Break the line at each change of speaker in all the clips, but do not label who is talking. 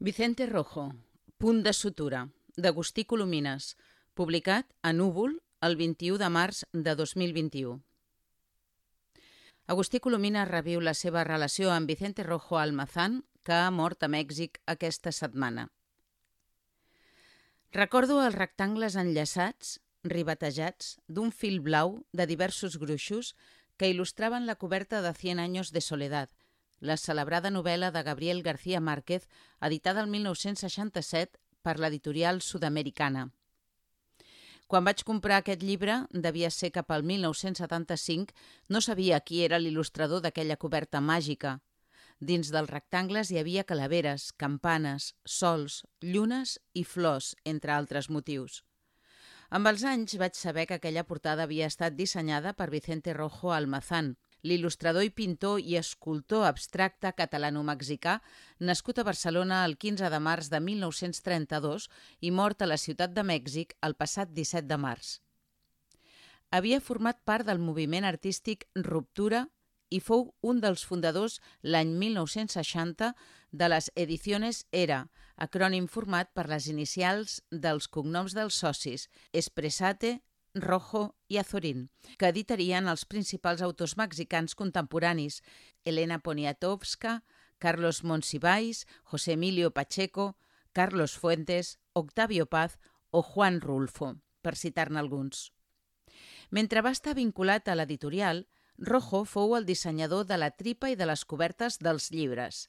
Vicente Rojo, Punt de sutura, d'Agustí Colomines, publicat a Núvol el 21 de març de 2021. Agustí Colomines reviu la seva relació amb Vicente Rojo Almazán, que ha mort a Mèxic aquesta setmana. Recordo els rectangles enllaçats, ribatejats, d'un fil blau de diversos gruixos que il·lustraven la coberta de Cien años de soledad, la celebrada novel·la de Gabriel García Márquez, editada el 1967 per l'editorial sud-americana. Quan vaig comprar aquest llibre, devia ser cap al 1975, no sabia qui era l'il·lustrador d'aquella coberta màgica. Dins dels rectangles hi havia calaveres, campanes, sols, llunes i flors, entre altres motius. Amb els anys vaig saber que aquella portada havia estat dissenyada per Vicente Rojo Almazán, l'il·lustrador i pintor i escultor abstracte catalano-mexicà, nascut a Barcelona el 15 de març de 1932 i mort a la ciutat de Mèxic el passat 17 de març. Havia format part del moviment artístic Ruptura i fou un dels fundadors l'any 1960 de les Ediciones Era, acrònim format per les inicials dels cognoms dels socis, Espresate, Rojo i Azorín, que editarien els principals autors mexicans contemporanis, Elena Poniatowska, Carlos Monsiváis, José Emilio Pacheco, Carlos Fuentes, Octavio Paz o Juan Rulfo, per citar-ne alguns. Mentre va estar vinculat a l'editorial, Rojo fou el dissenyador de la tripa i de les cobertes dels llibres.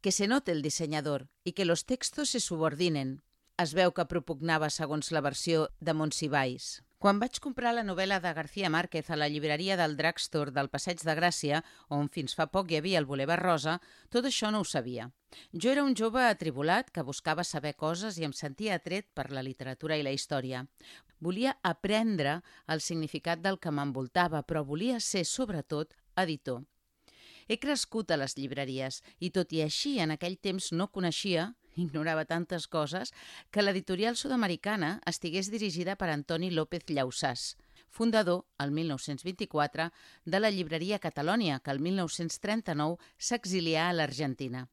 Que se note el dissenyador i que los textos se subordinen. Es veu que propugnava segons la versió de Monsiváis. Quan vaig comprar la novel·la de García Márquez a la llibreria del Drugstore del Passeig de Gràcia, on fins fa poc hi havia el Boulevard Rosa, tot això no ho sabia. Jo era un jove atribulat que buscava saber coses i em sentia atret per la literatura i la història. Volia aprendre el significat del que m'envoltava, però volia ser, sobretot, editor. He crescut a les llibreries i, tot i així, en aquell temps no coneixia ignorava tantes coses, que l'editorial sud-americana estigués dirigida per Antoni López Llausàs, fundador, el 1924, de la llibreria Catalònia, que el 1939 s'exilià a l'Argentina.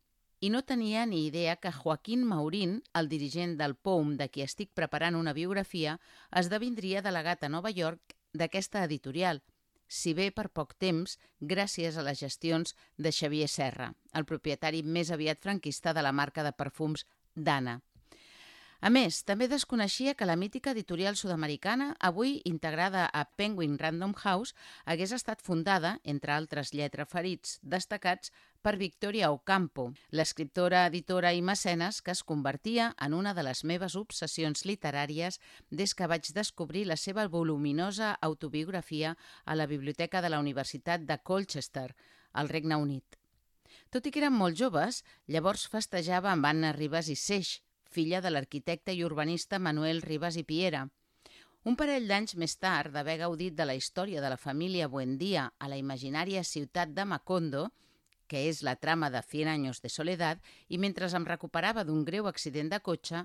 I no tenia ni idea que Joaquín Maurín, el dirigent del POUM de qui estic preparant una biografia, esdevindria delegat a Nova York d'aquesta editorial, si bé per poc temps, gràcies a les gestions de Xavier Serra, el propietari més aviat franquista de la marca de perfums Dana. A més, també desconeixia que la mítica editorial sud-americana, avui integrada a Penguin Random House, hagués estat fundada, entre altres lletraferits destacats, per Victoria Ocampo, l'escriptora, editora i mecenes que es convertia en una de les meves obsessions literàries des que vaig descobrir la seva voluminosa autobiografia a la biblioteca de la Universitat de Colchester, al Regne Unit. Tot i que eren molt joves, llavors festejava amb Anna Ribas i Seix, filla de l'arquitecte i urbanista Manuel Ribas i Piera. Un parell d'anys més tard d'haver gaudit de la història de la família Buendía a la imaginària ciutat de Macondo, que és la trama de Cien años de soledad, i mentre em recuperava d'un greu accident de cotxe,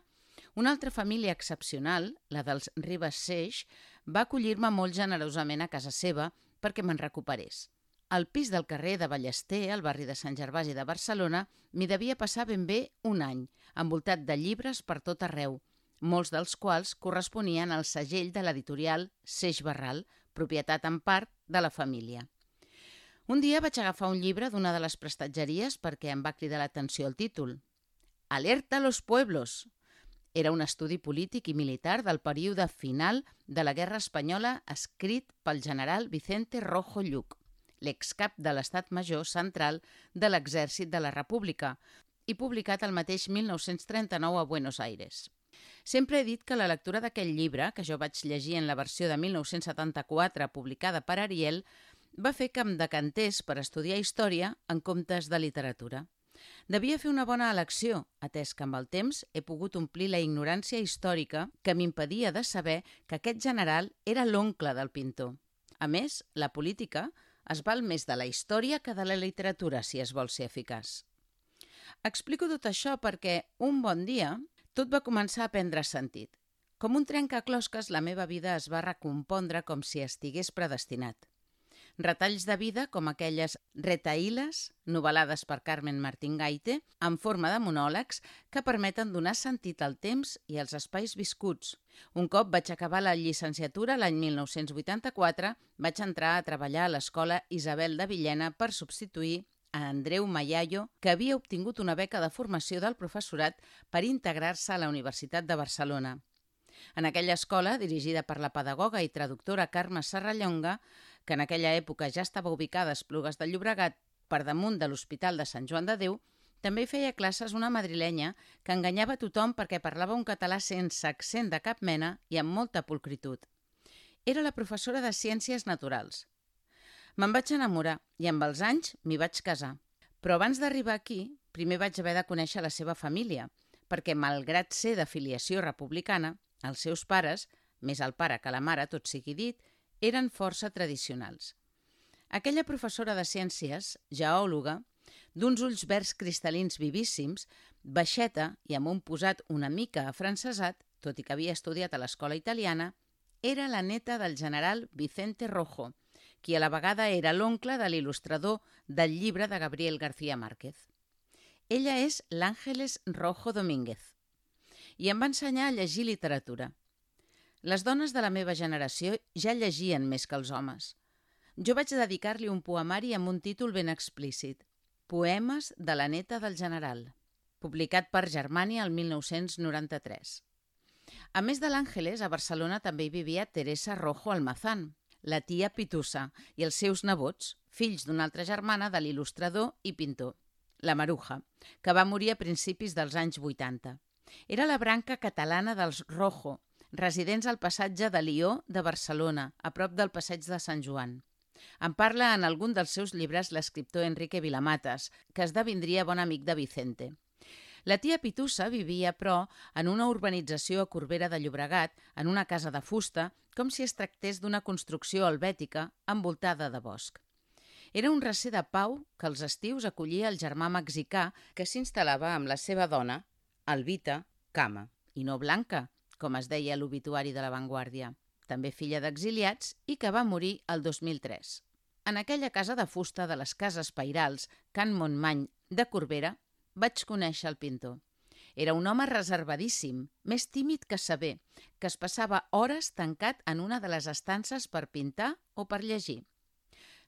una altra família excepcional, la dels Ribas Seix, va acollir-me molt generosament a casa seva perquè me'n recuperés. Al pis del carrer de Ballester, al barri de Sant Gervasi de Barcelona, m'hi devia passar ben bé un any, envoltat de llibres per tot arreu, molts dels quals corresponien al segell de l'editorial Seix Barral, propietat en part de la família. Un dia vaig agafar un llibre d'una de les prestatgeries perquè em va cridar l'atenció el títol. Alerta a los pueblos! Era un estudi polític i militar del període final de la Guerra Espanyola escrit pel general Vicente Rojo Lluc l'excap de l'Estat Major Central de l'Exèrcit de la República, i publicat el mateix 1939 a Buenos Aires. Sempre he dit que la lectura d'aquell llibre, que jo vaig llegir en la versió de 1974 publicada per Ariel, va fer que em decantés per estudiar història en comptes de literatura. Devia fer una bona elecció, atès que amb el temps he pogut omplir la ignorància històrica que m'impedia de saber que aquest general era l'oncle del pintor. A més, la política, es val més de la història que de la literatura si es vol ser eficaç. Explico tot això perquè, un bon dia, tot va començar a prendre sentit. Com un trencaclosques, la meva vida es va recompondre com si estigués predestinat. Retalls de vida com aquelles retaïles, novel·lades per Carmen Martín Gaite, en forma de monòlegs que permeten donar sentit al temps i als espais viscuts. Un cop vaig acabar la llicenciatura l'any 1984, vaig entrar a treballar a l'escola Isabel de Villena per substituir a Andreu Mayayo, que havia obtingut una beca de formació del professorat per integrar-se a la Universitat de Barcelona. En aquella escola, dirigida per la pedagoga i traductora Carme Serrallonga, que en aquella època ja estava ubicada a Esplugues de Llobregat per damunt de l'Hospital de Sant Joan de Déu, també feia classes una madrilenya que enganyava tothom perquè parlava un català sense accent de cap mena i amb molta pulcritud. Era la professora de Ciències Naturals. Me'n vaig enamorar i amb els anys m'hi vaig casar. Però abans d'arribar aquí, primer vaig haver de conèixer la seva família, perquè, malgrat ser de filiació republicana, els seus pares, més el pare que la mare, tot sigui dit, eren força tradicionals. Aquella professora de ciències, geòloga, d'uns ulls verds cristal·lins vivíssims, baixeta i amb un posat una mica afrancesat, tot i que havia estudiat a l'escola italiana, era la neta del general Vicente Rojo, qui a la vegada era l'oncle de l'il·lustrador del llibre de Gabriel García Márquez. Ella és l'Àngeles Rojo Domínguez i em va ensenyar a llegir literatura – les dones de la meva generació ja llegien més que els homes. Jo vaig dedicar-li un poemari amb un títol ben explícit, Poemes de la neta del general, publicat per Germania el 1993. A més de l'Àngeles, a Barcelona també hi vivia Teresa Rojo Almazán, la tia Pitusa, i els seus nebots, fills d'una altra germana de l'il·lustrador i pintor, la Maruja, que va morir a principis dels anys 80. Era la branca catalana dels Rojo, residents al passatge de Lió de Barcelona, a prop del passeig de Sant Joan. En parla en algun dels seus llibres l'escriptor Enrique Vilamatas, que esdevindria bon amic de Vicente. La tia Pitussa vivia, però, en una urbanització a Corbera de Llobregat, en una casa de fusta, com si es tractés d'una construcció albètica envoltada de bosc. Era un recer de pau que als estius acollia el germà mexicà que s'instal·lava amb la seva dona, Albita Cama, i no Blanca, com es deia l'obituari de l'avantguàrdia, també filla d'exiliats i que va morir el 2003. En aquella casa de fusta de les cases pairals, Can Montmany de Corbera, vaig conèixer el pintor. Era un home reservadíssim, més tímid que saber, que es passava hores tancat en una de les estances per pintar o per llegir.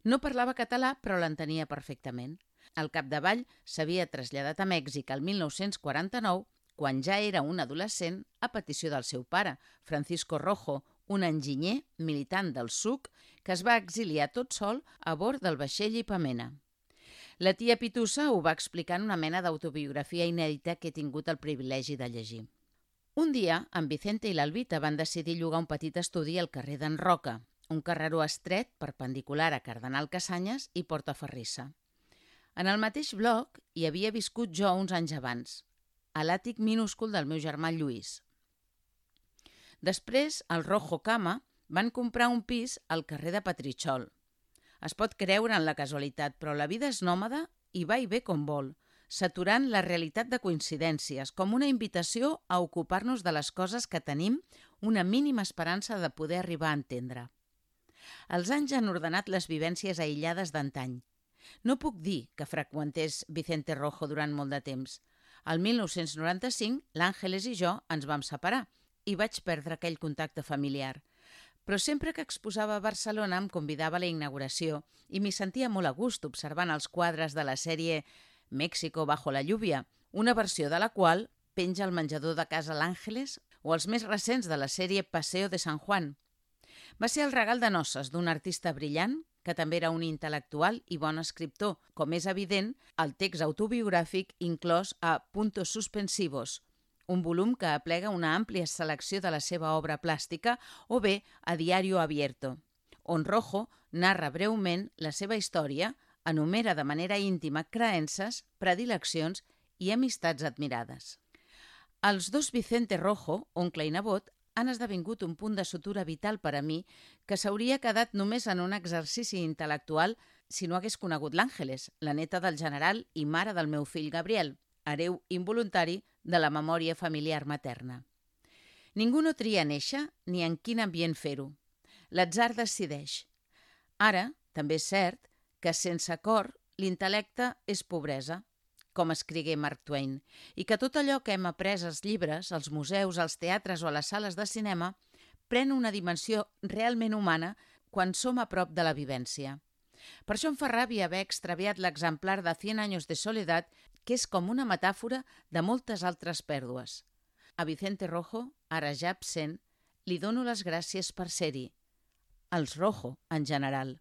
No parlava català, però l'entenia perfectament. Al capdavall s'havia traslladat a Mèxic el 1949 quan ja era un adolescent, a petició del seu pare, Francisco Rojo, un enginyer militant del SUC que es va exiliar tot sol a bord del vaixell Ipamena. La tia Pitussa ho va explicar en una mena d'autobiografia inèdita que he tingut el privilegi de llegir. Un dia, en Vicente i l'Albita van decidir llogar un petit estudi al carrer d'en Roca, un carreró estret perpendicular a Cardenal Casanyes i Portaferrissa. En el mateix bloc hi havia viscut jo uns anys abans, a l'àtic minúscul del meu germà Lluís. Després, el Rojo Cama van comprar un pis al carrer de Patritxol. Es pot creure en la casualitat, però la vida és nòmada i va i ve com vol, saturant la realitat de coincidències, com una invitació a ocupar-nos de les coses que tenim una mínima esperança de poder arribar a entendre. Els anys han ordenat les vivències aïllades d'antany. No puc dir que freqüentés Vicente Rojo durant molt de temps, el 1995, l'Àngeles i jo ens vam separar i vaig perdre aquell contacte familiar. Però sempre que exposava a Barcelona em convidava a la inauguració i m'hi sentia molt a gust observant els quadres de la sèrie México bajo la lluvia, una versió de la qual penja el menjador de casa l'Àngeles o els més recents de la sèrie Paseo de San Juan. Va ser el regal de noces d'un artista brillant que també era un intel·lectual i bon escriptor, com és evident el text autobiogràfic inclòs a Puntos Suspensivos, un volum que aplega una àmplia selecció de la seva obra plàstica, o bé a Diario Abierto, on Rojo narra breument la seva història, enumera de manera íntima creences, predileccions i amistats admirades. Els dos Vicente Rojo, oncle i nebot, han esdevingut un punt de sutura vital per a mi que s'hauria quedat només en un exercici intel·lectual si no hagués conegut l'Àngeles, la neta del general i mare del meu fill Gabriel, hereu involuntari de la memòria familiar materna. Ningú no tria néixer ni en quin ambient fer-ho. L'atzar decideix. Ara, També és cert que sense cor l'intel·lecte és pobresa, com escrigué Mark Twain, i que tot allò que hem après als llibres, als museus, als teatres o a les sales de cinema pren una dimensió realment humana quan som a prop de la vivència. Per això em fa ràbia haver extraviat l'exemplar de Cien anys de soledat, que és com una metàfora de moltes altres pèrdues. A Vicente Rojo, ara ja absent, li dono les gràcies per ser-hi. Els Rojo, en general.